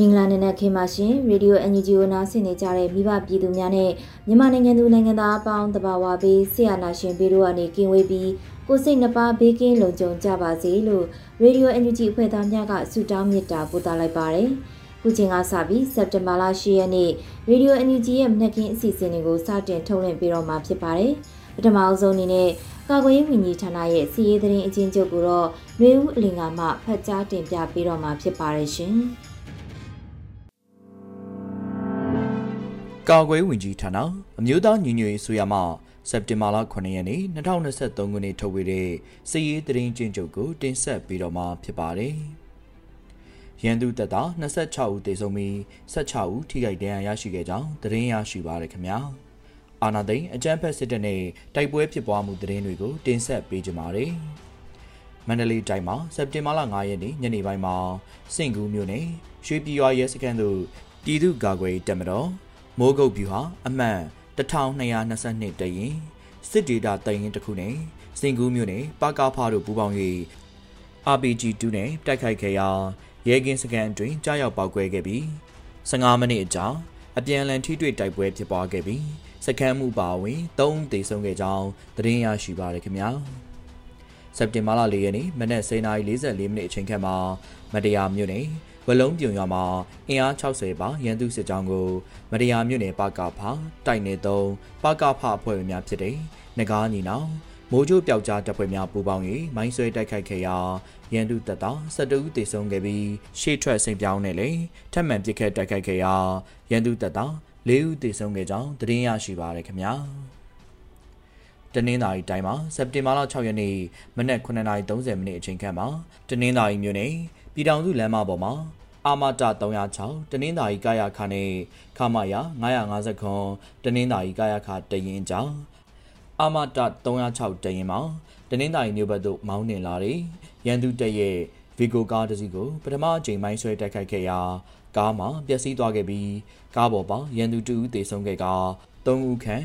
မင်္ဂလာနံနက်ခင်းပါရှင်ရေဒီယို NUG ကိုနားဆင်နေကြတဲ့မိဘပြည်သူများနဲ့မြန်မာနိုင်ငံသူနိုင်ငံသားအပေါင်းတဘာဝဘေးဆရာနာရှင်ဘေးတို့ကနေကင်းဝေးပြီးကိုစိတ်နှပါဘေးကင်းလုံခြုံကြပါစေလို့ရေဒီယို NUG အဖွဲ့သားများကဆုတောင်းမေတ္တာပို့သလိုက်ပါတယ်။ခုချိန်ကစပြီးစက်တင်ဘာလ10ရက်နေ့ရေဒီယို NUG ရဲ့မနက်ခင်းအစီအစဉ်တွေကိုစတင်ထုတ်လွှင့်ပေးတော့မှာဖြစ်ပါတယ်။ပထမအဆုံးအနေနဲ့ကာကွယ်ရေးဝန်ကြီးဌာနရဲ့စီရေးသတင်းအချင်းချုပ်ကိုတော့နှွေဦးအလင်ကမှဖတ်ကြားတင်ပြပေးတော့မှာဖြစ်ပါတယ်ရှင်။ ကာကွယ်ဝင်ကြီးဌာနအမျိုးသားညီညွတ်ရေးဆိုရမှစက်တင်ဘာလ9ရက်နေ့2023ခုနှစ်ထုတ်ဝေတဲ့စစ်ရေးသတင်းကျဉ်းချုပ်ကိုတင်ဆက်ပေးတော့မှာဖြစ်ပါတယ်။ရန်သူတပ်သား26ဦးသေဆုံးပြီး16ဦးထိခိုက်ဒဏ်ရာရရှိခဲ့ကြောင်းသတင်းရရှိပါရခင်ဗျာ။အာနာသိန်းအကြမ်းဖက်စစ်တပ်နဲ့တိုက်ပွဲဖြစ်ပွားမှုသတင်းတွေကိုတင်ဆက်ပေးကြပါမယ်။မန္တလေးတိုင်းမှာစက်တင်ဘာလ9ရက်နေ့ညနေပိုင်းမှာစင်ကူးမြို့နယ်ရွှေပြည်ရွာရဲစခန်းသို့ပြည်သူ့ကာကွယ်တပ်မတော် မိုးကုတ်ဗျူဟာအမှန်1222တရင်စစ်ဒေတာတရင်တစ်ခုနဲ့စင်ကူးမြို့နယ်ပါကာဖာတို့ပူးပေါင်း၍ RPG 2 နဲ့တိုက်ခိုက်ခဲ့ရာရဲကင်းစကန်အတွင်းကြားရောက်ပောက်ကွဲခဲ့ပြီး15မိနစ်အကြာအပြန်အလှန်ထိတွေ့တိုက်ပွဲဖြစ်ပွားခဲ့ပြီးစကန်မှုပါဝင်3ဦးသေဆုံးခဲ့ကြောင်းသတင်းရရှိပါရခင်ဗျာစက်တင်ဘာလ4ရက်နေ့မနက်09:44မိနစ်အချိန်ခန့်မှာမတရားမြို့နယ် ဝလုံးပြုံရွာမှာအင်အား60ပါရန်သူစစ်ကြောင်းကိုမတရားမြို့နယ်ပကဖတိုက်နေသုံးပကဖအဖွဲ့ဝင်များဖြစ်တဲ့ငကားညီနောင်မိုးကြိုးပျောက်ကြားတပ်ဖွဲ့များပူးပေါင်း၍မိုင်းဆွဲတိုက်ခိုက်ခဲ့ရာရန်သူတပ်သား12ဦးသေဆုံးခဲ့ပြီးရှေ့ထွက်စိန်ပြောင်းနဲ့လည်းထပ်မံပစ်ခတ်တိုက်ခိုက်ခဲ့ရာရန်သူတပ်သား၄ဦးသေဆုံးခဲ့ကြောင်းသတင်းရရှိပါရခင်ဗျာတနင်္သာရီတိုင်းမှာစက်တင်ဘာလ6ရက်နေ့မနက်9:30မိနစ်အချိန်ခန့်မှာတနင်္သာရီမြို့နယ် ပြည်ထောင်စုလမ်းမပေါ်မှာအာမတာ306တနင်္သာရီကာယခနဲ့ခမရ950ခွန်တနင်္သာရီကာယခတရင်ကြောင့်အာမတာ306တရင်မှာတနင်္သာရီမြို့ဘက်သို့မောင်းနှင်လာတဲ့ရန်သူတပ်ရဲ့ဗီဂိုကားတစ်စီးကိုပထမအကြိမ်မိုင်းဆွဲတိုက်ခိုက်ခဲ့ရာကားမှာပျက်စီးသွားခဲ့ပြီးကားပေါ်ပါရန်သူ2ဦးသေဆုံးခဲ့က3ဦးခန့်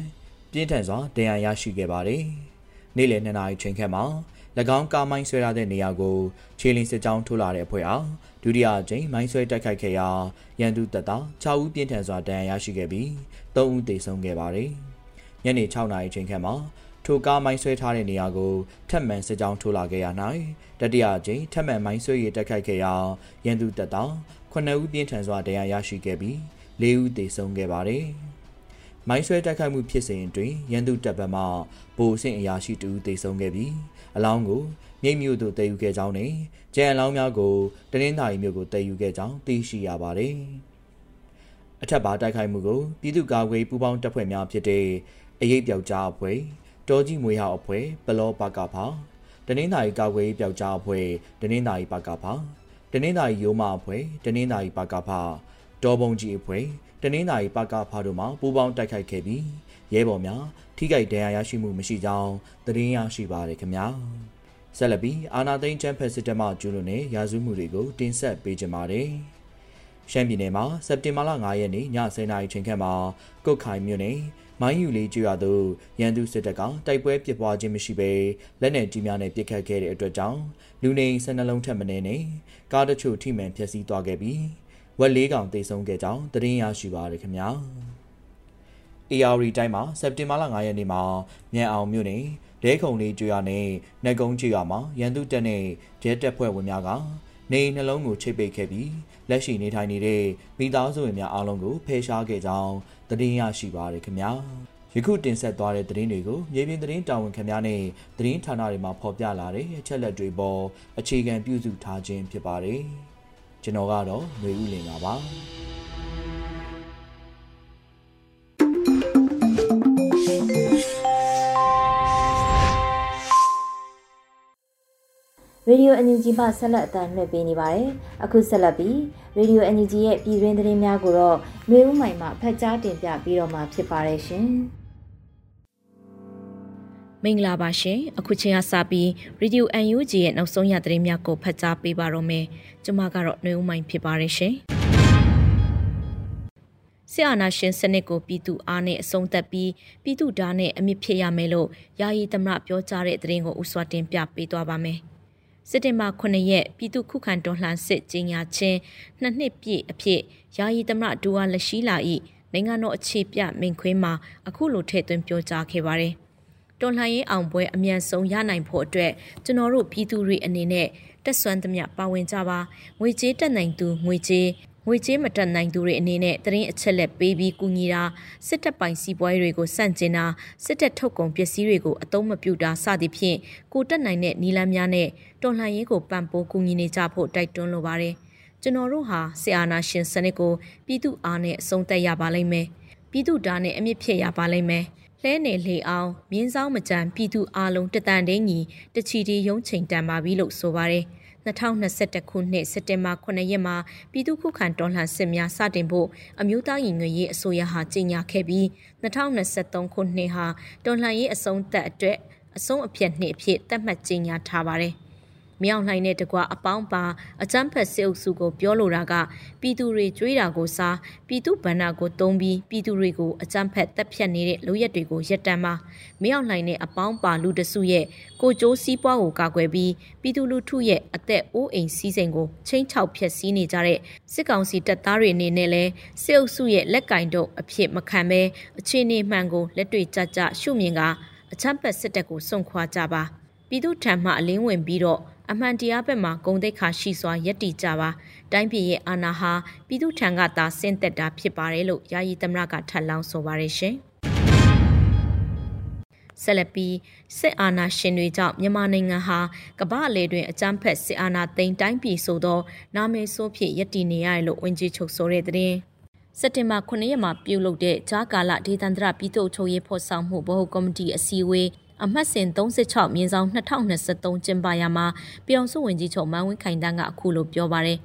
ပြင်းထန်စွာဒဏ်ရာရရှိခဲ့ပါတယ်။နေ့လယ်2နာရီချိန်ခန့်မှာ၎ င်းကားမိုင်းဆွဲထားတဲ့နေရာကိုခြေလင်းစစ်ကြောင်းထိုးလာတဲ့အဖွဲ့အားဒုတိယအကြိမ်မိုင်းဆွဲတိုက်ခိုက်ခဲ့ရာရန်သူတပ်သား6ဦးပြင်းထန်စွာဒဏ်ရာရရှိခဲ့ပြီး3ဦးသေဆုံးခဲ့ပါတယ်။ညနေ6နာရီချိန်ခန့်မှာထိုကားမိုင်းဆွဲထားတဲ့နေရာကိုထပ်မံစစ်ကြောင်းထိုးလာခဲ့ရ၌တတိယအကြိမ်ထပ်မံမိုင်းဆွဲရေးတိုက်ခိုက်ခဲ့ရာရန်သူတပ်သား9ဦးပြင်းထန်စွာဒဏ်ရာရရှိခဲ့ပြီး4ဦးသေဆုံးခဲ့ပါတယ်။ မိုင်းဆွဲတိုက်ခိုက်မှုဖြစ်စဉ်အတွင်းရန်သူတပ်ဘက်မှဗိုလ်ဆင့်အရာရှိတူသေဆုံးခဲ့ပြီးအလောင်းကိုမြိတ်မြို့သို့တည်ယူခဲ့ကြောင်းနဲ့ကြံအလောင်းများကိုတနင်္သာရီမြို့ကိုတည်ယူခဲ့ကြောင်းသိရှိရပါတယ်။အထက်ပါတိုက်ခိုက်မှုကိုပြည်သူ့ကာကွယ်ပူးပေါင်းတပ်ဖွဲ့များဖြစ်တဲ့အရေးပြောက်ကြားအဖွဲ့တောကြီးမွေဟောက်အဖွဲ့ပလောပါကဖာတနင်္သာရီကာကွယ်ပြောက်ကြားအဖွဲ့တနင်္သာရီပါကဖာတနင်္သာရီရိုးမအဖွဲ့တနင်္သာရီပါကဖာတောပုံကြီးအဖွဲ့ တနင်္သာရီပါကဖာတို့မှပူးပေါင်းတိုက်ခိုက်ခဲ့ပြီးရဲဘော်များထိခိုက်ဒဏ်ရာရရှိမှုမရှိကြောင်းသတင်းရရှိပါရခင်ဗျာဆက်လက်ပြီးအာနာသိန်းချမ်းဖက်စစ်တပ်မှကျူးလွန်တဲ့ရာဇဝမှုတွေကိုတင်ဆက်ပေးကြပါမယ်ရှမ်းပြည်နယ်မှာစက်တင်ဘာလ9ရက်နေ့ည10:00နာရီချိန်ခန့်မှာကုတ်ခိုင်မြို့နယ်မိုင်းယူလေးကျွာသို့ရန်သူစစ်တပ်ကတိုက်ပွဲပစ်ပွားခြင်းမရှိဘဲလက်နက်ကြီးများနဲ့ပစ်ခတ်ခဲ့တဲ့အတွက်ကြောင့်လူနေဆယ်နှလုံးထက်မနည်းနဲ့ကားတချို့ထိမှန်ဖျက်ဆီးသွားခဲ့ပြီး ဝက်လေးကောင်တိတ်ဆုံးခဲ့ကြောင်းသတင်းရရှိပါရခင်ဗျာ။ AR တိုင်းမှာစက်တင်ဘာလ9ရက်နေ့မှာမြန်အောင်မြို့နယ်ဒဲခုံလေးကျွရနဲ့နှက်ကုန်းကျွရမှာရန်သူတက်နဲ့ရဲတက်ဖွဲ့ဝင်များကနေနှလုံးကိုချိတ်ပိတ်ခဲ့ပြီးလက်ရှိနေထိုင်နေတဲ့မိသားစုဝင်များအားလုံးကိုဖယ်ရှားခဲ့ကြောင်းသတင်းရရှိပါရခင်ဗျာယခုတင်ဆက်သွားတဲ့သတင်းတွေကိုမြေပြင်သတင်းတာဝန်ခံများနဲ့သတင်းဌာနတွေမှာဖော်ပြလာတဲ့အချက်လက်တွေပေါ်အခြေခံပြုစုထားခြင်းဖြစ်ပါတယ် ကျွန်တော်ကတော့ຫນွေဦးလင်ပါပါရေဒီယိုအန်ယူဂျီမှဆက်လက်အသံလွှင့်ပေးနေပါတယ်။အခုဆက်လက်ပြီးရေဒီယိုအန်ယူဂျီရဲ့ပြည်တွင်းသတင်းများကိုတော့မျိုးဦးမိုင်မှဖတ်ကြားတင်ပြပြီးတော့မှာဖြစ်ပါတယ်ရှင်။ မင်္ဂလာပါရှင်အခုချိန်ကစပြီး Radio UNG ရဲ့နောက်ဆုံးရသတင်းများကိုဖတ်ကြားပေးပါတော့မယ်ကျွန်မကတော့နှွေဦးမိုင်ဖြစ်ပါတယ်ရှင်ဆရာနာရှင်စနစ်ကိုပြည်သူအားနဲ့အဆုံးသတ်ပြီးပြည်သူဓာတ်နဲ့အမြင့်ဖြစ်ရမယ်လို့ယာယီသမရပြောကြားတဲ့သတင်းကိုဥစွာတင်ပြပေးသွားပါမယ်စစ်တင်ဘာ9ရက်ပြည်သူခုခံတော်လှန်စစ်ကြီးညာချင်းနှစ်နှစ်ပြည့်အဖြစ်ယာယီသမရဒူဝါလက်ရှိလာ၏နိုင်ငံတော်အခြေပြမိန်ခွင်းမှာအခုလိုထည့်သွင်းပြောကြားခဲ့ပါတယ် တော်လှန်ရေးအောင်ပွဲအမြန်ဆုံးရနိုင်ဖို့အတွက်ကျွန်တော်တို့ပြည်သူတွေအနေနဲ့တက်ဆွမ်းသမျှပါဝင်ကြပါငွေကြေးတက်နိုင်သူငွေကြေးငွေကြေးမတက်နိုင်သူတွေအနေနဲ့တရင်အချက်လက်ပေးပြီးကူညီတာစစ်တပ်ပိုင်စီးပွားရေးတွေကိုစန့်ကျင်တာစစ်တပ်ထုတ်ကုန်ပစ္စည်းတွေကိုအသုံးမပြုတာစသည်ဖြင့်ကိုတက်နိုင်တဲ့နီလန်းများနဲ့တော်လှန်ရေးကိုပံ့ပိုးကူညီနေကြဖို့တိုက်တွန်းလိုပါတယ်ကျွန်တော်တို့ဟာဆီအာနာရှင်စနစ်ကိုပြည်သူအားနဲ့အဆုံးသတ်ရပါလိမ့်မယ်ပြည်သူဓာတ်နဲ့အမြင့်ဖြစ်ရပါလိမ့်မယ် လဲနေလေအောင်မြင်းဆောင်မကြံပြည်သူအလုံးတတန်တင်းညီတချီတီရုံးချိန်တန်ပါပြီလို့ဆိုပါတယ်2021ခုနှစ်စက်တင်ဘာ9ရက်မှာပြည်သူ့ခုခံတော်လှန်စစ်များစတင်ဖို့အမျိုးသားရင်ငွေရေးအစိုးရဟာကြေညာခဲ့ပြီး2023ခုနှစ်ဟာတော်လှန်ရေးအဆုံးသတ်အတွက်အဆုံးအဖြစ်နှစ်အဖြစ်သတ်မှတ်ကြေညာထားပါတယ် မြောင်လှိုင်းနဲ့တကွအပေါင်းပါအကြမ်းဖက်စစ်အုပ်စုကိုပြောလိုတာကပြည်သူတွေကြွေးတာကိုစားပြည်သူဗန္နာကိုတုံးပြီးပြည်သူတွေကိုအကြမ်းဖက်တပ်ဖြတ်နေတဲ့လူရက်တွေကိုရက်တမ်းပါမြောင်လှိုင်းနဲ့အပေါင်းပါလူတစုရဲ့ကိုကျိုးစည်းပွားကိုကာကွယ်ပြီးပြည်သူလူထုရဲ့အသက်အိုးအိမ်စီးစိမ်ကိုချင်းချောက်ဖျက်ဆီးနေကြတဲ့စစ်ကောင်စီတပ်သားတွေအနေနဲ့လဲစစ်အုပ်စုရဲ့လက်ကင်တော့အဖြစ်မခံဘဲအခြေအနေမှန်ကိုလက်တွေ့ကြကြရှုမြင်ကအချမ်းပတ်စစ်တပ်ကိုစွန့်ခွာကြပါပြည်သူထံမှအလင်းဝင်ပြီးတော့ အမှန်တရားဘက်မှာဂုံတိတ်ခါရှိစွာယက်တီကြပါတိုင်းပြည်ရဲ့အာဏာဟာပြည်သူထံကသာဆင့်သက်တာဖြစ်ပါတယ်လို့ယာယီသမရကထပ်လောင်းဆိုပါတယ်ရှင်ဆက်လက်ပြီးစစ်အာဏာရှင်တွေကြောင့်မြန်မာနိုင်ငံဟာကမ္ဘာအလဲတွင်အကြမ်းဖက်စစ်အာဏာသိမ်းတိုင်းပြည်ဆိုသောနာမည်ဆိုးဖြစ်ယက်တီနေရတယ်လို့ဝန်ကြီးချုပ်ဆိုတဲ့တဲ့စက်တင်ဘာ9ရက်မှာပြုလုပ်တဲ့ဂျာကာလဒေသန္တရပြည်သူ့ချုပ်ရေးဖော်ဆောင်မှုဗဟိုကော်မတီအစည်းအဝေး အမှတ်စဉ်36မြင်းဆောင်2023ကျင်းပရာမှာပြည်အောင်စုဝန်ကြီးချုပ်မန်းဝင်းခိုင်တန်းကအခုလိုပြောပါရယ်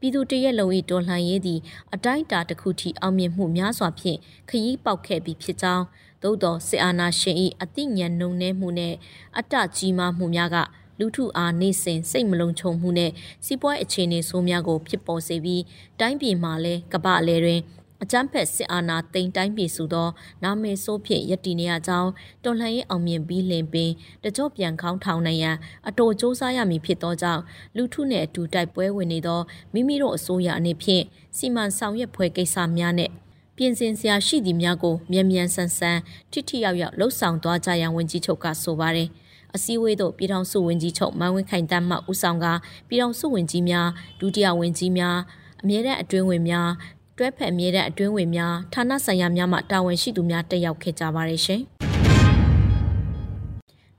ပြည်သူတရက်လုံး၏တော်လှန်ရေးသည်အတိုင်းအတာတစ်ခုထိအောင်မြင်မှုများစွာဖြင့်ခရီးပေါက်ခဲ့ပြီးဖြစ်ကြောင်းသို့သောစစ်အာဏာရှင်၏အသိဉာဏ်နှုံနှဲမှုနှင့်အတ္တကြီးမားမှုများကလူထုအားနေစဉ်စိတ်မလုံးချုံမှုနဲ့စီးပွားအခြေအနေဆိုးများကိုဖြစ်ပေါ်စေပြီးတိုင်းပြည်မှာလည်းကမ္ဘာအလဲတွင် အကြမ်းဖက်စစ်အာဏာသိမ်းတိုင်းပြည်ဆိုသော နာမည်ဆိုးဖြင့်ယက်တည်နေရကြောင်းတော်လှန်ရေးအောင်မြင်ပြီးလင်ပင်တကြော့ပြန်ခေါင်းထောင်နိုင်ရန်အတော်စ조사ရမည်ဖြစ်သောကြောင့်လူထုနှင့်အတူတိုက်ပွဲဝင်နေသောမိမိတို့အစိုးရအနေဖြင့်စီမံဆောင်ရွက်ဖွဲ့ကိစ္စများနဲ့ပြင်ဆင်စရာရှိသည်များကိုမြန်မြန်ဆန်ဆန်ထိထိရောက်ရောက်လှုပ်ဆောင်သွားကြရန်ဝန်ကြီးချုပ်ကဆိုပါတယ်အစည်းအဝေးသို့ပြည်ထောင်စုဝန်ကြီးချုပ်မန်ဝင်းခိုင်တမ်းမှဦးဆောင်ကပြည်ထောင်စုဝန်ကြီးများဒုတိယဝန်ကြီးများအမြဲတမ်းအတွင်းဝင်များ တွဲဖက်အမြဲတမ်းအတွင်းဝင်များဌာနဆိုင်ရာများမှတာဝန်ရှိသူများတက်ရောက်ခဲ့ကြပါတယ်ရှင်။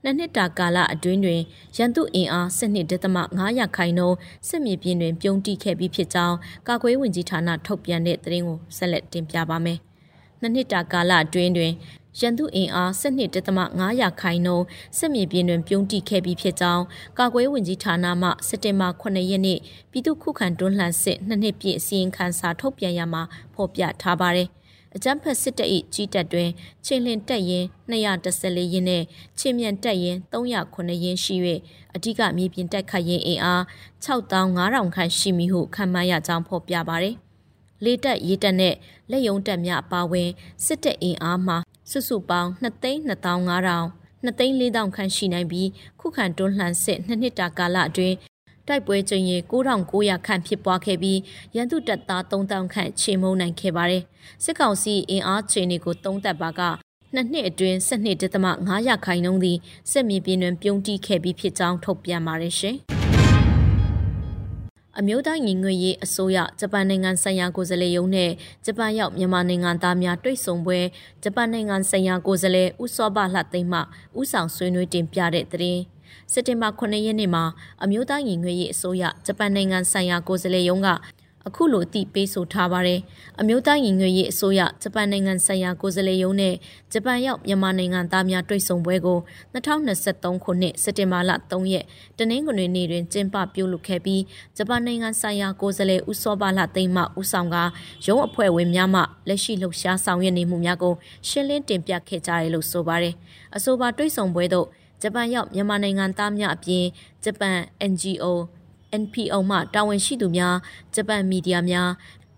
နှစ်နှစ်တာကာလအတွင်းတွင်ရန်သူအင်အားစစ်နှစ်ဒသမ900ခိုင်နှုန်းစစ်မြေပြင်တွင်ပြုံးတိခဲ့ပြီးဖြစ်ကြောင်းကာကွယ်ဝင်ကြီးဌာနထုတ်ပြန်တဲ့သတင်းကိုဆက်လက်တင်ပြပါမယ်။နှစ်နှစ်တာကာလအတွင်းတွင် ရန်သူအင်အား12.500ခိုင်နှုန်းစစ်မြေပြင်တွင်ပြုံးတိခဲ့ပြီးဖြစ်ကြောင်းကာကွယ်ဝင်ကြီးဌာနမှစက်တင်ဘာ9ရက်နေ့ပြည်သူ့ခုခံတွန်းလှန်စစ်နှစ်နှစ်ပြည့်အစည်းအဝေးစာထုတ်ပြန်ရမှာဖော်ပြထားပါတယ်။အကြမ်းဖက်စစ်တပ်၏ကြီးတပ်တွင်ချင်းလင်တက်ရင်214ရင်းနဲ့ချင်းမြန်တက်ရင်309ရင်းရှိ၍အ धिक မြေပြင်တိုက်ခိုက်ရင်အင်အား6500ခန့်ရှိမည်ဟုခန့်မှန်းရကြောင်းဖော်ပြပါရယ်။လေတက်ရေတက်နဲ့လက်ယုံတက်များအပါဝင်စစ်တပ်အင်အားမှာ စုစုပေါင်း2သိန်း2500 2သိန်း4000ခန့်ရှိနိုင်ပြီးခုခံတွန်းလှန်စစ်နှစ်နှစ်တာကာလအတွင်းတိုက်ပွဲကြိမ်ရေ9900ခန့်ဖြစ်ပွားခဲ့ပြီးရန်သူတပ်သား3000ခန့်ချေမှုန်းနိုင်ခဲ့ပါတယ်။စစ်ကောင်စီအင်အားခြေနေကိုတုံးသက်ပါကနှစ်နှစ်အတွင်း12.5ရာခိုင်နှုန်းသည်စစ်မြေပြင်တွင်ပြုံးတိခဲ့ပြီးဖြစ်ကြောင်းထုတ်ပြန်ပါတယ်ရှင်။ အမျိုးသားညီညွတ်ရေးအစိုးရဂျပန်နိုင်ငံဆိုင်ရာကိုယ်စားလှယ်ရုံးနဲ့ဂျပန်ရောက်မြန်မာနိုင်ငံသားများတွေ့ဆုံပွဲဂျပန်နိုင်ငံဆိုင်ရာကိုယ်စားလှယ်ဦးစောဘလှသိမ်းမှဦးဆောင်ဆွေးနွေးတင်ပြတဲ့သတင်းစက်တင်ဘာ9ရက်နေ့မှာအမျိုးသားညီညွတ်ရေးအစိုးရဂျပန်နိုင်ငံဆိုင်ရာကိုယ်စားလှယ်ရုံးက အခုလိုအသိပေးဆိုထားပါတယ်။အမျိုးသားညီညွတ်ရေးအစိုးရဂျပန်နိုင်ငံဆိုင်ရာကိုယ်စားလှယ်ရုံးနဲ့ဂျပန်ရောက်မြန်မာနိုင်ငံသားများတွေ့ဆုံပွဲကို2023ခုနှစ်စက်တင်ဘာလ3ရက်တနင်္ဂနွေနေ့တွင်ကျင်းပပြုလုပ်ခဲ့ပြီးဂျပန်နိုင်ငံဆိုင်ရာကိုယ်စားလှယ်ဦးစောပါလသိမ်းမှဦးဆောင်ကရုံးအဖွဲ့ဝင်များမှလက်ရှိလှုပ်ရှားဆောင်ရွက်နေမှုများကိုရှင်းလင်းတင်ပြခဲ့ကြတယ်လို့ဆိုပါတယ်။အဆိုပါတွေ့ဆုံပွဲသို့ဂျပန်ရောက်မြန်မာနိုင်ငံသားများအပြင်ဂျပန် NGO NPO မှတာဝန်ရှိသူများဂျပန်မီဒီယာများ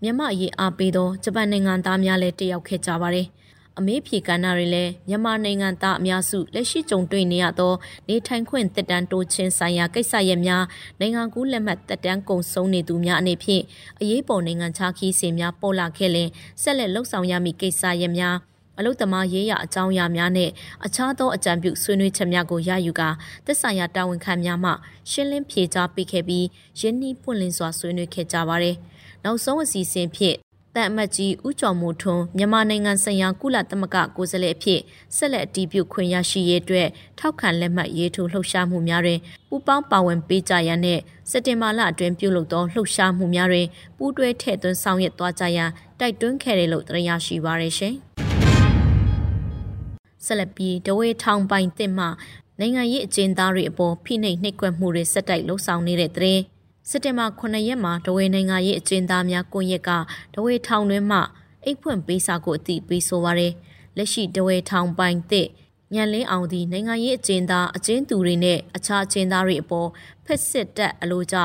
မြန်မာအရေးအားပေးသောဂျပန်နိုင်ငံသားများလည်းတက်ရောက်ခဲ့ကြပါတယ်။အမေးဖြေကဏ္ဍတွေလည်းမြန်မာနိုင်ငံသားအများစုလက်ရှိကြုံတွေ့နေရသောနေထိုင်ခွင့်တက်တန်းတိုးခြင်းဆိုင်ရာကိစ္စရပ်များနိုင်ငံကူးလက်မှတ်တက်တန်းကုန်ဆုံးနေသူများအနေဖြင့်အရေးပေါ်နိုင်ငံခြားခီးစဉ်များပေါ်လာခဲ့လင်ဆက်လက်လှုပ်ဆောင်ရမည့်ကိစ္စရပ်များ အလုသမားရေးရအကြောင်းအရာများနဲ့အခြားသောအကြံပြုဆွေးနွေးချက်များကိုရယူကာသက်ဆိုင်ရာတာဝန်ခံများမှရှင်းလင်းဖြေကြားပေးခဲ့ပြီးရင်းနှီးပွင့်လင်းစွာဆွေးနွေးခဲ့ကြပါတယ်။နောက်ဆုံးအစီအစဉ်ဖြင့်တန်အမတ်ကြီးဦးကျော်မိုးထွန်းမြန်မာနိုင်ငံဆိုင်ရာကုလသမဂ္ဂကိုယ်စားလှယ်အဖြစ်ဆက်လက်အတည်ပြုခွင့်ရရှိရေးအတွက်ထောက်ခံလက်မှတ်ရေးထိုးလှုပ်ရှားမှုများတွင်ပူးပေါင်းပါဝင်ပေးကြရန်နဲ့စက်တင်ဘာလအတွင်းပြုလုပ်သောလှုပ်ရှားမှုများတွင်ပူးတွဲထည့်သွင်းဆောင်ရွက်သွားကြရန်တိုက်တွန်းခဲ့တယ်လို့သိရရှိပါရရှင်။ ဆက်လက်ပြီးဒဝေထောင်ပိုင်တစ်မှနိုင်ငံရေးအကျဉ်းသားတွေအပေါ်ဖိနှိပ်နှိပ်ကွက်မှုတွေဆက်တိုက်လှုံ့ဆော်နေတဲ့တဲ့စက်တင်ဘာ9ရက်မှာဒဝေနိုင်ငံရေးအကျဉ်းသားများကွန်ရက်ကဒဝေထောင်တွင်မှအိတ်ဖွင့်ပေးစာကိုအတိပေးဆိုပါရယ်လက်ရှိဒဝေထောင်ပိုင်တစ်ညံလင်းအောင်ဒီနိုင်ငံရေးအကျဉ်းသားအကျဉ်းသူတွေနဲ့အခြားအကျဉ်းသားတွေအပေါ်ဖက်စစ်တပ်အလို့ကြ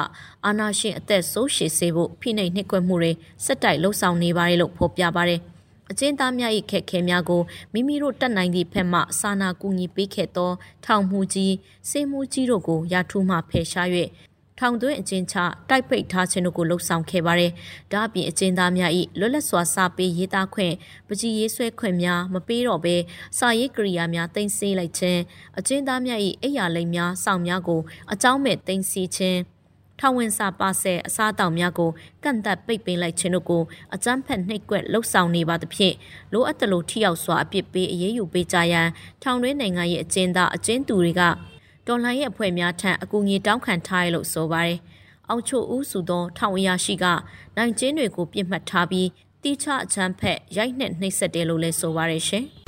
အာဏာရှင်အသက်ဆိုးရှည်စေဖို့ဖိနှိပ်နှိပ်ကွက်မှုတွေစက်တိုက်လှုံ့ဆော်နေပါတယ်လို့ဖော်ပြပါတယ်။ အကျဉ်းသားများ၏ခက်ခဲများကိုမိမိတို့တတ်နိုင်သည့်ဖက်မှစာနာကူညီပေးခဲ့သော ထောင်မှုကြီးစေမှုကြီးတို့ကိုရာထူးမှဖယ်ရှား၍ထောင်သွင်းအကျဉ်းချတိုက်ပိတ်ထားခြင်းတို့ကိုလှုံ့ဆော်ခဲ့ပါတယ်။ဒါအပြင်အကျဉ်းသားများ၏လွတ်လပ်စွာစာပေရေးသားခွင့်ပကြီးရေးဆွဲခွင့်များမပေးတော့ဘဲစာရေးကရိယာများတင်ဆေးလိုက်ခြင်းအကျဉ်းသားများ၏အိယာလိမ်များစောင့်များကိုအကြောင်းမဲ့တင်စီခြင်း ထောင်ဝင်စာပါဆယ်အစားအသောက်များကိုကန့်သက်ပိတ်ပင်လိုက်ခြင်းတို့ကိုအကြမ်းဖက်နှိပ်ကွက်လှုပ်ဆောင်နေပါသဖြင့်လိုအပ်သလိုထိရောက်စွာအပြစ်ပေးအရေးယူပေးကြရန်ထောင်တွင်းနိုင်ငံရဲ့အကျဉ်းသားအကျဉ်းသူတွေကတော်လှန်ရေးအဖွဲ့များထံအကူအညီတောင်းခံထားရလို့ဆိုပါတယ်။အောင်ချိုဦးစုသောထောင်အရာရှိကနိုင်ကျင်းတွေကိုပြစ်မှတ်ထားပြီးတိချအချမ်းဖက်ရိုက်နှက်နှိပ်စက်တယ်လို့လည်းဆိုပါတယ်ရှင်။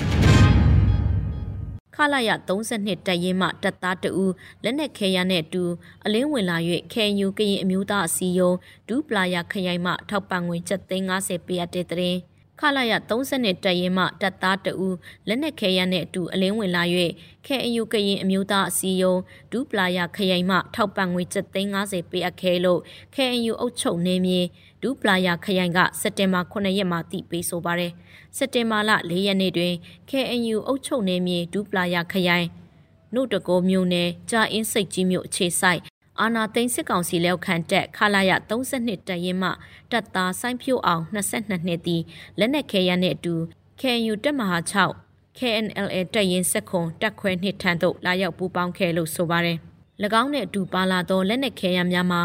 ခလာရ32တပ်ရင်းမှတပ်သားတဦးလက်နက်ခဲယမ်းနဲ့တူအလင်းဝင်လာ၍ခဲယူကရင်အမျိုးသားအစည်းအရုံးဒူပလာယာခရိုင်မှထောက်ပံ့ငွေ750ပေးအပ်တဲ့တဲ့ခလာရ30တပ်ရင်းမှတပ်သားတဦးလက်နက်ခဲယမ်းနဲ့အတူအလင်းဝင်လာ၍ခဲအယူကရင်အမျိုးသားအစည်းအရုံးဒူပလာယာခရိုင်မှထောက်ပံ့ငွေ750ပေးအပ်ခဲလို့ခဲအယူအုပ်ချုပ်နေမြေ ဒူပလာယာခရိုင်ကစက်တင်ဘာ9ရက်မှာတည်ပေးဆိုပါတယ်စက်တင်ဘာလ4ရက်နေ့တွင် KNU အုပ်ချုပ်နယ်မြေဒူပလာယာခရိုင်နှုတ်တကောမြို့နယ်ကြာအင်းစိတ်ကြီးမြို့အခြေဆိုင်အာနာသိန်းစစ်ကောင်စီလက်ခံတက်ခလာရ32တပ်ရင်းမှတပ်သားစိုင်းဖြိုးအောင်22နှစ်တည်လက်နက်ခဲယမ်းနဲ့အတူ KNU တပ်မဟာ6 KNLA တပ်ရင်းစက်ခွန်တက်ခွဲနှစ်ထန်းသို့လာရောက်ပူးပေါင်းခဲ့လို့ဆိုပါတယ်။၎င်းနဲ့အတူပါလာသောလက်နက်ခဲယမ်းများမှာ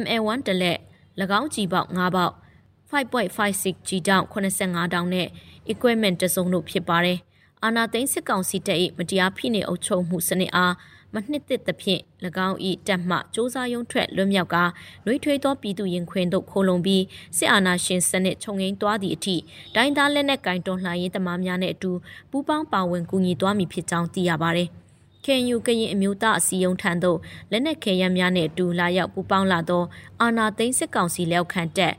MA1 တလက်၎ င်းကြီးပေါက်9ပေါက်5.56 G တောင်း85တောင်းနဲ့ equipment တစုံတို့ဖြစ်ပါတယ်။အာနာသိန်းစစ်ကောင်စီတပ်၏မတရားဖိနှိပ်အုပ်ချုပ်မှုစနစ်အားမနှစ်သက်သဖြင့်၎င်း၏တပ်မှစ조사ရုံထွက်လွတ်မြောက်ကနှွေးထွေးသောပြည်သူရင်ခွင်တို့ခိုလုံပြီးစစ်အာဏာရှင်စနစ်ခြုံငိမ့်သွားသည့်အထိဒိုင်းသားလက်နက်ကင်တော်လှန်ရေးသမားများနဲ့အတူပူးပေါင်းပါဝင်ကူညီသွားမည်ဖြစ်ကြောင်းသိရပါတယ်။ ခင်ယူကရင်အမျိုးသားအစည်းအရုံးထံသို့လက်နက်ခဲယမ်းများနဲ့အတူလာရောက်ပူးပေါင်းလာသောအာနာသိန်းစစ်ကောင်စီလက်အောက်ခံတပ်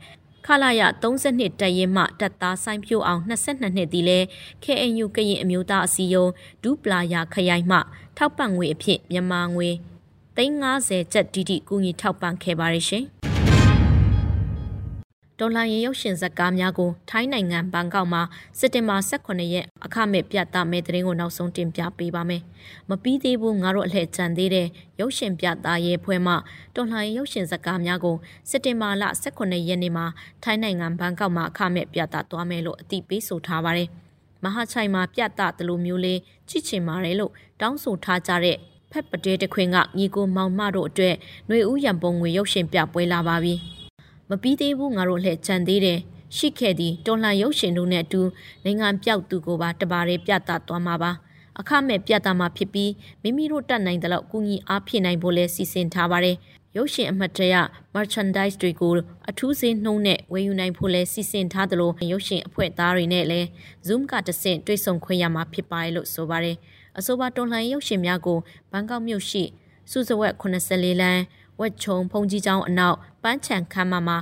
ခလာရ32တပ်ရင်းမှတပ်သားဆိုင်ဖြိုးအောင်22နှစ်သည်လဲ KNU ကရင်အမျိုးသားအစည်းအရုံးဒူပလာယာခရိုင်မှ ထောက်ပံ့ငွေအဖြစ်မြန်မာငွေ350ကျပ်တီတီကူညီထောက်ပံ့ခဲ့ပါရရှင်။ ဒေါ်လာရေရုပ်ရှင်ဇာတ်ကားများကိုထိုင်းနိုင်ငံဘန်ကောက်မှာစက်တင်ဘာ18ရက်အခမဲ့ပြသမယ့်တဲ့ရင်ကိုနောက်ဆုံးတင်ပြပေးပါမယ်။မပြီးသေးဘူးငါတို့အလှည့်ကြံသေးတဲ့ရုပ်ရှင်ပြသရေးဖွဲ့မှဒေါ်လာရေရုပ်ရှင်ဇာတ်ကားများကိုစက်တင်ဘာလ18ရက်နေ့မှာထိုင်းနိုင်ငံဘန်ကောက်မှာအခမဲ့ပြသသွားမယ်လို့အသိပေးဆိုထားပါတယ်။မဟာချိုင်မှာပြတ်တသလိုမျိုးလေးကြည့်ချင်ပါတယ်လို့တောင်းဆိုထားကြတဲ့ဖက်ပတဲတခွင်ကညီကိုမောင်မတို့အတွက်ຫນွေဦးရံပုံငွေရုပ်ရှင်ပြပွဲလာပါပြီ မပြီးသေးဘူးငါတို့လှည့်ချန်သေးတယ်ရှိခဲ့သည့်တော်လှန်ရုပ်ရှင်တို့နဲ့အတူနိုင်ငံပြောက်သူကိုပါတပါးရဲပြသသွားမှာပါအခမဲ့ပြသမှာဖြစ်ပြီးမိမိတို့တတ်နိုင်တဲ့လောက်ကူညီအားဖြည့်နိုင်ဖို့လဲစီစဉ်ထားပါတယ်ရုပ်ရှင်အမှတ်တရ merchandise တွေကိုအထူးစင်းနှုံးနဲ့ဝယ်ယူနိုင်ဖို့လဲစီစဉ်ထားသလိုရုပ်ရှင်အဖွဲ့သားတွေနဲ့လည်း Zoom ကတဆင့်တွေ့ဆုံခွင့်ရမှာဖြစ်ပါတယ်လို့ဆိုပါတယ်အဆိုပါတော်လှန်ရုပ်ရှင်များကိုဘန်ကောက်မြို့ရှိစုစဝက်84လမ်း ဝက်ချုံဖုန်ကြီးကျောင်းအနောက်ပန်းချံခမ်းမမှာ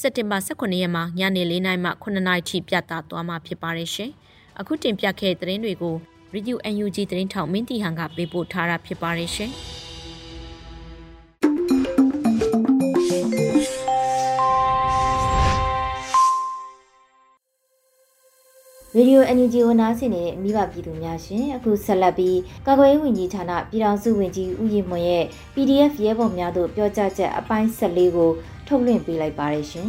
စက်တင်ဘာ18ရက်မှာညနေ4နာရီမှ9နာရီထိပြသသွားမှာဖြစ်ပါတယ်ရှင်။အခုတင်ပြခဲ့တဲ့သတင်းတွေကို Radio UNG သတင်းထောက်မင်းတီဟန်ကပေးပို့ထားတာဖြစ်ပါတယ်ရှင်။ ရေဒီယို NUG ဝန်သားစီနေတဲ့မိဘပြည်သူများရှင်အခုဆက်လက်ပြီးကာကွယ်ရေးဝန်ကြီးဌာနပြည်ထောင်စုဝန်ကြီးဦးရင်မွန်ရဲ့ PDF ရဲဘော်များတို့ပြောကြားချက်အပိုင်း14ကိုထုတ်လွှင့်ပေးလိုက်ပါတယ်ရှင်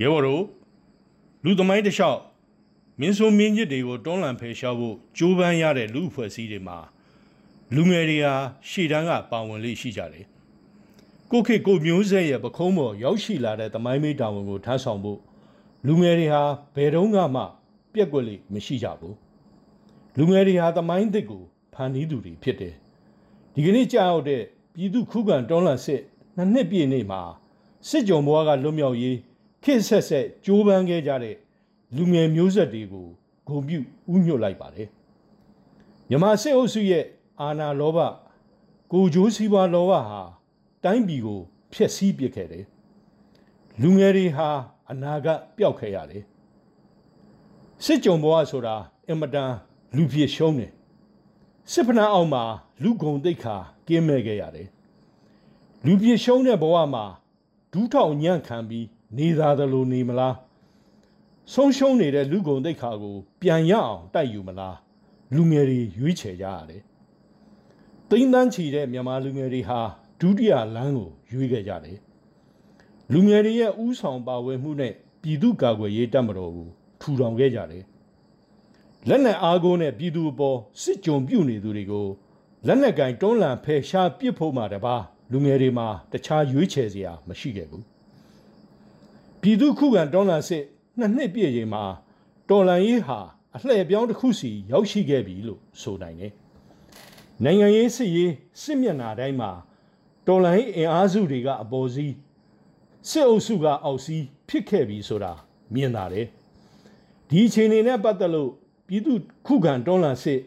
ရဲဘော်တို့လူသမိုင်းတစ်လျှောက်မင်းဆိုမင်းကြီးတွေကိုတွန်းလှန်ဖယ်ရှားဖို့ကြိုးပမ်းရတဲ့လူအဖွဲ့အစည်းတွေမှာလူငယ်တွေဟာရှေ့တန်းကပါဝင်လေးရှိကြတယ် ကိုခေကိုမျိုးဆက်ရဲ့ပခုံးပေါ်ရောက်ရှိလာတဲ့သမိုင်းမေးတာဝန်ကိုထမ်းဆောင်ဖို့လူငယ်တွေဟာဘယ်တော့မှပြက်ကွက်လိမရှိကြဘူးလူငယ်တွေဟာသမိုင်းသစ်ကိုဖန်တီးသူတွေဖြစ်တယ်ဒီကနေ့ကြာရောက်တဲ့ပြည်သူခုခံတွန်းလှန်စစ်နှစ်နှစ်ပြည့်နေ့မှာစစ်ကြုံဘွားကလွတ်မြောက်ရေးခေတ်ဆက်ဆက်ကြိုးပမ်းခဲ့ကြတဲ့လူငယ်မျိုးဆက်တွေကိုဂုဏ်ပြုဥညွတ်လိုက်ပါတယ်မြမစစ်အုပ်စုရဲ့အာဏာလောဘကိုကြိုးစည်းပွားလောဘဟာ တိုင်းပြည်ကိုဖျက်ဆီးပစ်ခဲ့တယ်လူငယ်တွေဟာအနာဂတ်ပျောက်ခဲ့ရတယ်စစ်ကြုံဘဝဆိုတာအင်မတန်လူဖြစ်ရှုံးတယ်စစ်ဖနာအောင်မှာလူဂုံတိတ်ခါကင်းမဲ့ခဲ့ရတယ်လူဖြစ်ရှုံးတဲ့ဘဝမှာဒူးထောင်ညံ့ခံပြီးနေသာသလိုနေမလားဆုံးရှုံးနေတဲ့လူဂုံတိတ်ခါကိုပြန်ရအောင်တိုက်ယူမလားလူငယ်တွေရွေးချယ်ကြရတယ်တိမ့်တန်းချီတဲ့မြန်မာလူငယ်တွေဟာ ဒုတိယလမ်းကိုရွေးခဲ့ကြတယ်လူငယ်တွေရဲ့ဥဆောင်ပါဝင်မှုနဲ့ပြည်သူ့ကာကွယ်ရေးတပ်မတော်ကိုထူထောင်ခဲ့ကြတယ်လက်နက်အားကိုးနဲ့ပြည်သူအပေါ်စစ်ကြုံပြုနေသူတွေကိုလက်နက်ကင်တွန်းလှန်ဖယ်ရှားပစ်ဖို့မှတပါလူငယ်တွေမှာတခြားရွေးချယ်စရာမရှိခဲ့ဘူးပြည်သူခုခံတွန်းလှန်စစ်နှစ်နှစ်ပြည့်ချိန်မှာတော်လန်ရေးဟာအလှည့်ပြောင်းတစ်ခုစီရောက်ရှိခဲ့ပြီလို့ဆိုနိုင်တယ်နိုင်ငံရေးစစ်ရေးစစ်မျက်နှာတိုင်းမှာ တော်လိုင်းအင်အားစုတွေကအပေါ်စီးစစ်အုပ်စုကအောက်စီးဖြစ်ခဲ့ပြီဆိုတာမြင်လာတယ်ဒီအချိန်တွေနဲ့ပတ်သက်လို့ပြည်သူခုခံတွန်းလှန်စစ်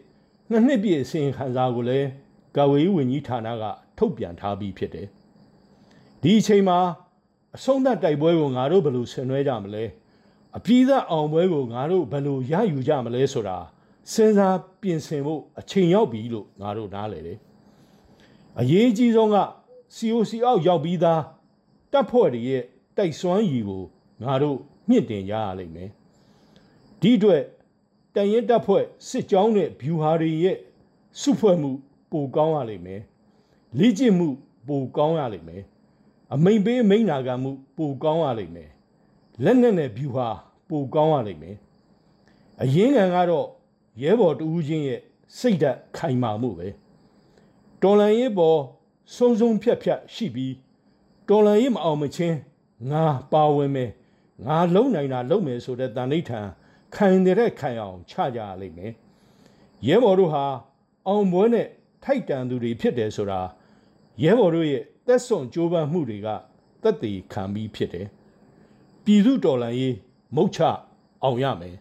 နှစ်နှစ်ပြည့်အစဉ်ခံစားကိုလည်းကာဝေးဝန်ကြီးဌာနကထုတ်ပြန်ထားပြီးဖြစ်တယ်ဒီအချိန်မှာအဆုံးသတ်တိုက်ပွဲကိုငါတို့ဘယ်လိုဆင်နွှဲကြမလဲအပြည့်သက်အောင်ပွဲကိုငါတို့ဘယ်လိုရယူကြမလဲဆိုတာစဉ်းစားပြင်ဆင်ဖို့အချိန်ရောက်ပြီလို့ငါတို့နားလည်တယ်အရေးကြီးဆုံးက COC အောက်ရောက်ပြီးသားတပ်ဖွဲ့တွေရဲ့တိုက်စွမ်းရည်ကိုငါတို့မြင့်တင်ရရလိမ့်မယ်ဒီအတွက်တန်ရင်တပ်ဖွဲ့စစ်ကြောင်းနဲ့ဗျူဟာတွေရဲ့စုဖွဲ့မှုပိုကောင်းရလိမ့်မယ်လေ့ကျင့်မှုပိုကောင်းရလိမ့်မယ်အမိန်ပေးမိန်နာခံမှုပိုကောင်းရလိမ့်မယ်လက်နက်နဲ့ဗျူဟာပိုကောင်းရလိမ့်မယ်အရင်ကံကတော့ရဲဘော်တူးချင်းရဲ့စိတ်ဓာတ်ခိုင်မာမှုပဲတော်လန်ရေးပေါ် စုံစုံဖြတ်ဖြတ်ရှိပြီးတော်လန်ရေးမအောင်မချင်းငါပါဝင်မယ်ငါလုံနိုင်တာလုံမယ်ဆိုတဲ့တန်ဋိဌာန်ခိုင်တဲ့ခိုင်အောင်ချကြရလိမ့်မယ်ရဲဘော်တို့ဟာအောင်ပွဲနဲ့ထိုက်တန်သူတွေဖြစ်တယ်ဆိုတာရဲဘော်တို့ရဲ့သက်စွန်ကြိုးပမ်းမှုတွေကသက်သေခံပြီးဖြစ်တယ်ပြည်သူတော်လှန်ရေးမုတ်ချအောင်ရမယ်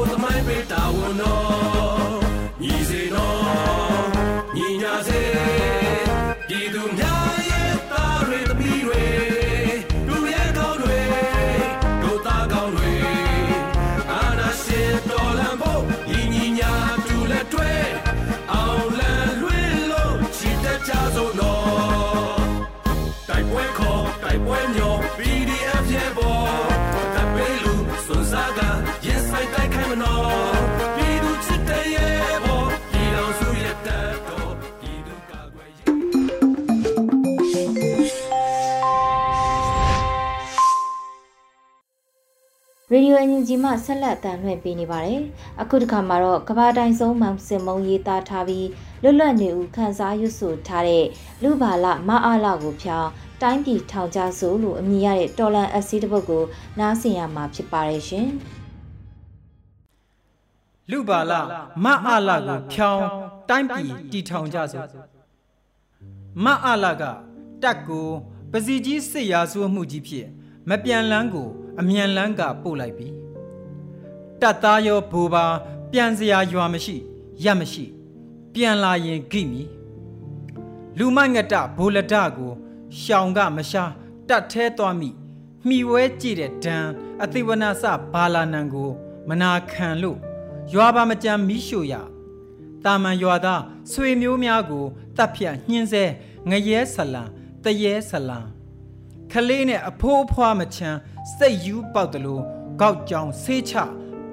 ည်တည်ဆောက်ဖို့ ဒီယိုအန်ယူဂျီမှဆက်လက်အတန်လွှင့်ပေးနေပါတယ်။အခုတစ်ခါမှာတော့ကဘာတိုင်ဆုံးမောင်စင်မုံရေးသားထားပြီးလွတ်လပ်နေဦးခန်းစားရွတ်ဆိုထားတဲ့လူဘာလမအားလကိုဖျောင်းတိုင်းပြည်ထောင်ကြဆိုလို့အမည်ရတဲ့တော်လန်အက်ဆီတစ်ပုဒ်ကိုနားဆင်ရမှာဖြစ်ပါတယ်ရှင်။လူပါလမအလကိုဖြောင်းတိုင်းပြည်တီထောင်ကြစို့မအလကတက်ကိုပစီကြီးစစ်ရာဇဝမှုကြီးဖြစ်မပြန်လန်းကို အမြန်လန်းကပို့လိုက်ပြီ တက်သားရောဘူပါပြန်စရာရွာမရှိရက်မရှိ ပြန်လာရင်ဂိမီလူမိုက်ငတဘိုလဒကိုရှောင်ကမရှာတက်แท้သွားမိမှီဝဲကြည့်တဲ့ဒံအသိဝနာစဘာလာနံကို မနာခံလို့ရွာပါမကြံမီးရှို့ရတာမန်ရွာသားဆွေမျိုးများကိုတပ်ဖြတ်ညှင်းဆဲငရဲဆလံတရဲဆလံခလေးနဲ့အဖိုးအဖွားမချမ်းစိတ်ယူပေါက်တလို့ကောက်ကြောင်ဆေးချ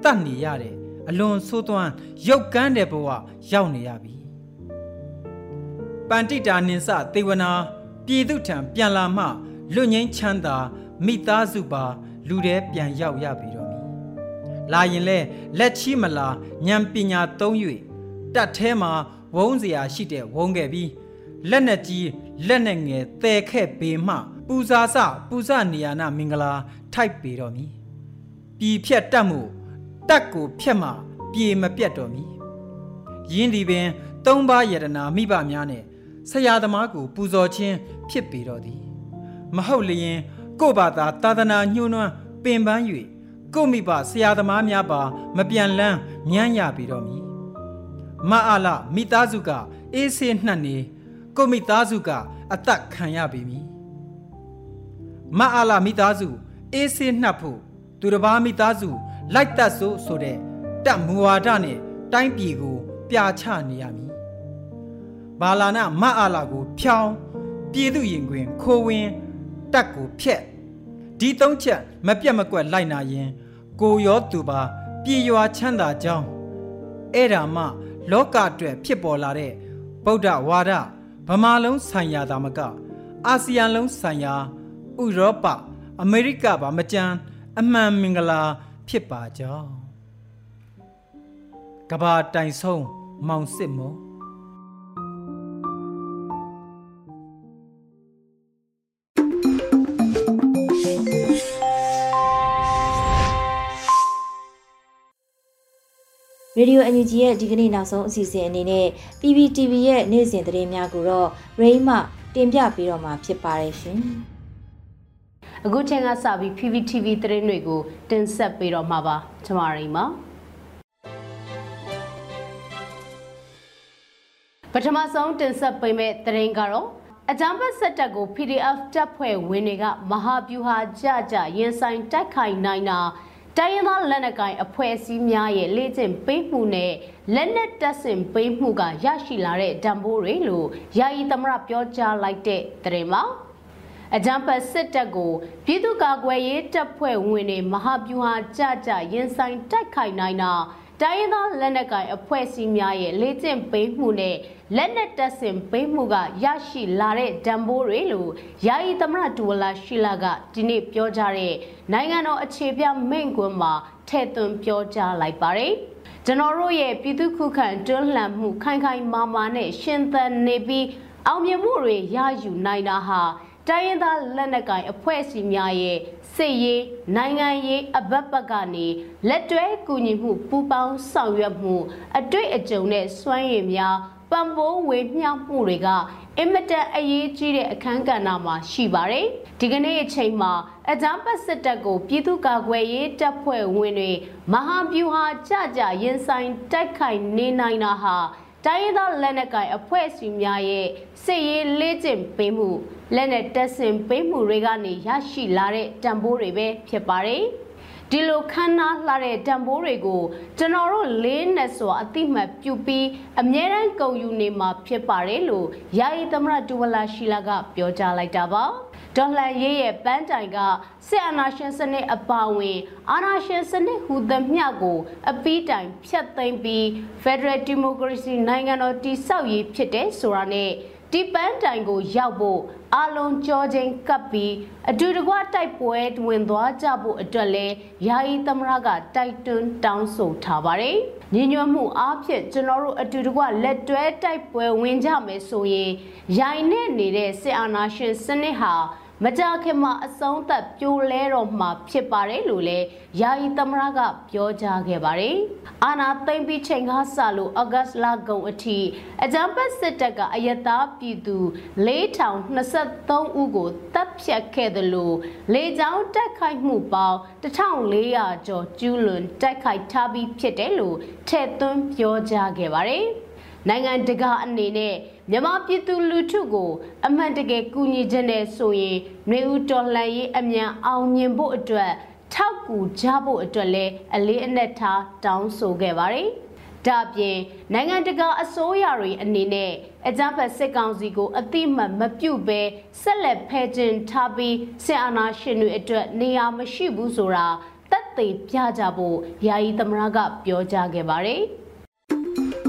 တတ်နေရတဲ့အလွန်ဆိုးသွမ်းရုပ်ကန်းတဲ့ဘဝရောက်နေရပြီပန္တိတာနင်စသေဝနာပြည်သူထံပြန်လာမှလွတ်ငင်းချမ်းသာမိသားစုပါ လူတဲ့ပြန်ရောက်ရပြီတော့မီလာရင်လဲလက်ချီမလာဉာဏ်ပညာသုံး၍တတ်แท้မှာဝုန်းเสียရှိတဲ့ဝုန်းခဲ့ပြီးလက်နဲ့ကြီးလက်နဲ့ငယ်တဲခဲ့ပေမှပူဇာစပူဇနေယာနာမင်္ဂလာထိုက်ပေတော့မီပြည်ဖြတ်တတ်မှု တက်ကိုဖြတ်မှပြေမပြတ်တော်မီယင်းဒီပင်သုံးပါးယတနာမိဘများနဲ့ဆရာသမားကို ပူဇော်ခြင်းဖြစ်ပေတော့သည် မဟုတ်လျင် ကို့ဘာသာသာသနာညှိုးနွမ်းပင်ပန်း၍ကို့မိဘဆရာသမားများပါ မပြန်လန်းမြန်းရပြီတော့မည်မအားလမိသားစုက အေးဆေးနှံ့နေကို့မိသားစုက အသက်ခံရပြီမည်မအားလမိသားစုအေးဆေးနှပ်ဖို့သူတစ်ပါးမိသားစု လိုက်တတ်ဆိုဆိုတဲ့တပ်မူဝါဒနဲ့တိုင်းပြည်ကို ပြာချနေရမည်ဘာလာနာမအားလကို ဖြောင်းပြည်သူရင်တွင် ခိုးဝင်တက်ကိုဖျက်ဒီသုံးချက်မပြတ်မကွက်လိုက်နာရင် ကိုရောသူပါ ပြည်ရွာချမ်းသာကြောင်းအဲ့ဒါမှ လောကအတွက်ဖြစ်ပေါ်လာတဲ့ဗုဒ္ဓဝါဒဗမာလုံးဆိုင်ရာသာမက အာဆီယံလုံးဆိုင်ရာဥရောပအမေရိကပါမကြမ်းအမှန်မင်္ဂလာ ဖြစ်ပါကြောင်းကဘာတိုင်ဆုံးမောင်စစ်မောရေဒီယို NUG ရဲ့ဒီကနေ့နောက်ဆုံးအစီအစဉ်အနေနဲ့ PPTV ရဲ့နေ့စဉ်သတင်းများကိုတော့ Rain မှတင်ပြပေးတော့မှာဖြစ်ပါတယ်ရှင်။ အခုချိန်ကစပြီး PPTV သတင်းတွေကိုတင်ဆက်ပေးတော့မှာပါ။ကျွန်မရိန်ပါ။ပထမဆုံးတင်ဆက်ပေးမယ့်သတင်းကတော့အကြမ်းဖက်စစ်တပ်ကို PDF တပ်ဖွဲ့ဝင်တွေကမဟာဗျူဟာကြကြရင်ဆိုင်တိုက်ခိုက်နိုင်တာတိုင်းရင်းသားလက်နက်ကိုင်အဖွဲ့အစည်းများရဲ့လေ့ကျင့်ပေးမှုနဲ့လက်နက်တပ်ဆင်ပေးမှုကရရှိလာတဲ့တံပိုးတွေလို့ယာယီသမရပြောကြားလိုက်တဲ့သတင်းပါ အကြံဖတ်စစ်တပ်ကိုပြည်သူ့ကာကွယ်ရေးတပ်ဖွဲ့ဝင်တွေမဟာဗျူဟာကြကြရင်ဆိုင်တိုက်ခိုက်နိုင်တာတိုင်းရင်းသားလက်နက်ကိုင်အဖွဲ့အစည်းများရဲ့လေ့ကျင့်ပေးမှုနဲ့လက်နက်တပ်ဆင်ပေးမှုကရရှိလာတဲ့ဒံဘိုးတွေလို့ယာယီသမရဒူဝလာရှိလာကဒီနေ့ပြောကြားတဲ့နိုင်ငံတော်အခြေပြမိန့်ခွန်းမှာထည့်သွင်းပြောကြားလိုက်ပါတယ်။ကျွန်တော်တို့ရဲ့ပြည်သူ့ခုခံတွန်းလှန်မှုခိုင်ခိုင်မာမာနဲ့ရှင်သန်နေပြီးအောင်မြင်မှုတွေရယူနိုင်တာဟာ တိုင်းရင်းသားလက်နက်ကိုင်အဖွဲ့အစည်းများရဲ့စစ်ရေးနိုင်ငံရေးအဘက်ဘက်ကနေလက်တွဲကူညီမှုပူးပေါင်းဆောင်ရွက်မှု အတွေ့အကြုံနဲ့စွမ်းရည်များပံ့ပိုးဝေမျှမှုတွေကအင်မတန်အရေးကြီးတဲ့အခန်းကဏ္ဍမှာရှိပါတယ်။ဒီကနေ့အချိန်မှာအကြမ်းဖက်စစ်တပ်ကိုပြည်သူ့ကာကွယ်ရေးတပ်ဖွဲ့ဝင်တွေမဟာဗျူဟာကြကြရင်ဆိုင်တိုက်ခိုက်နေနိုင်တာဟာ တိုင်းရင်းသားလက်နက်ကိုင်အဖွဲ့အစည်းများရဲ့စစ်ရေးလေ့ကျင့်ပေးမှုလက်နက်တပ်ဆင်ပေးမှုတွေကနေရရှိလာတဲ့တံပိုးတွေပဲဖြစ်ပါတယ်။ဒီလိုခန်းနာလှတဲ့တံပိုးတွေကိုကျွန်တော်တို့လေးနဲ့စွာအတိမတ်ပြုပြီးအမြဲတမ်းကုန်ယူနေမှာဖြစ်ပါတယ်လို့ယာယီသမရဒူဝလာရှိလာကပြောကြားလိုက်တာပါ။ ဒေါ်လာရေးရဲ့ပန်းတိုင်ကစစ်အာဏာရှင်စနစ်အပါဝင်အာဏာရှင်စနစ်ဟူသမျှကို အပီးတိုင်ဖျက်သိမ်းပြီး Federal Democracy နိုင်ငံတော်တည်ဆောက်ရေးဖြစ်တဲ့ဆိုတာနဲ့ ဒီပန်းတိုင်ကိုရောက်ဖို့အလုံးကြောချင်းကပ်ပြီးအတူတကွတိုက်ပွဲဝင်သွားကြဖို့အတွက်လဲယာယီသမရကတိုက်တွန်းတောင်းဆိုထားပါတယ်။ညီညွတ်မှုအားဖြင့်ကျွန်တော်တို့အတူတကွလက်တွဲတိုက်ပွဲဝင်ကြမယ်ဆိုရင်ရိုင်နဲ့နေတဲ့စစ်အာဏာရှင်စနစ်ဟာ မကြခင်မှာအဆုံးသက်ပြိုလဲတော့မှာဖြစ်ပါတယ်လို့လည်းယာယီသမရကပြောကြားခဲ့ပါတယ်။အာနာသိမ့်ပြီးချိန်ကားစလို့ဩဂတ်လကုန်အထိအကြမ်းဖက်စစ်တပ်ကအယက်သားပြည်သူ4023ဦးကိုတပ်ဖြတ်ခဲ့တယ်လို့လေကြောင်းတိုက်ခိုက်မှုပေါင်း1400ကျော်ကျူးလွန်တိုက်ခိုက်ထားပြီးဖြစ်တယ်လို့ထည့်သွင်းပြောကြားခဲ့ပါတယ်။နိုင်ငံတကာအနေနဲ့ မြန်မာပြည်သူလူထုကိုအမှန်တကယ်ကူညီခြင်းနဲ့ဆိုရင်နှွေဦးတော်လှန်ရေးအမြန်အောင်မြင်ဖို့အတွက်ထောက်ကူကြဖို့အတွက်လည်းအလေးအနက်ထားတောင်းဆိုခဲ့ပါတယ်။ဒါပြင်နိုင်ငံတကာအစိုးရတွေအနေနဲ့အကြမ်းဖက်စစ်ကောင်စီကိုအတိမတ်မပြုတ်ပဲဆက်လက်ဖယ်ကျင်ထားပြီးစစ်အာဏာရှင်တွေအတွက်နေရာမရှိဘူးဆိုတာသက်သေပြကြဖို့ယာယီသမရကပြောကြားခဲ့ပါတယ်။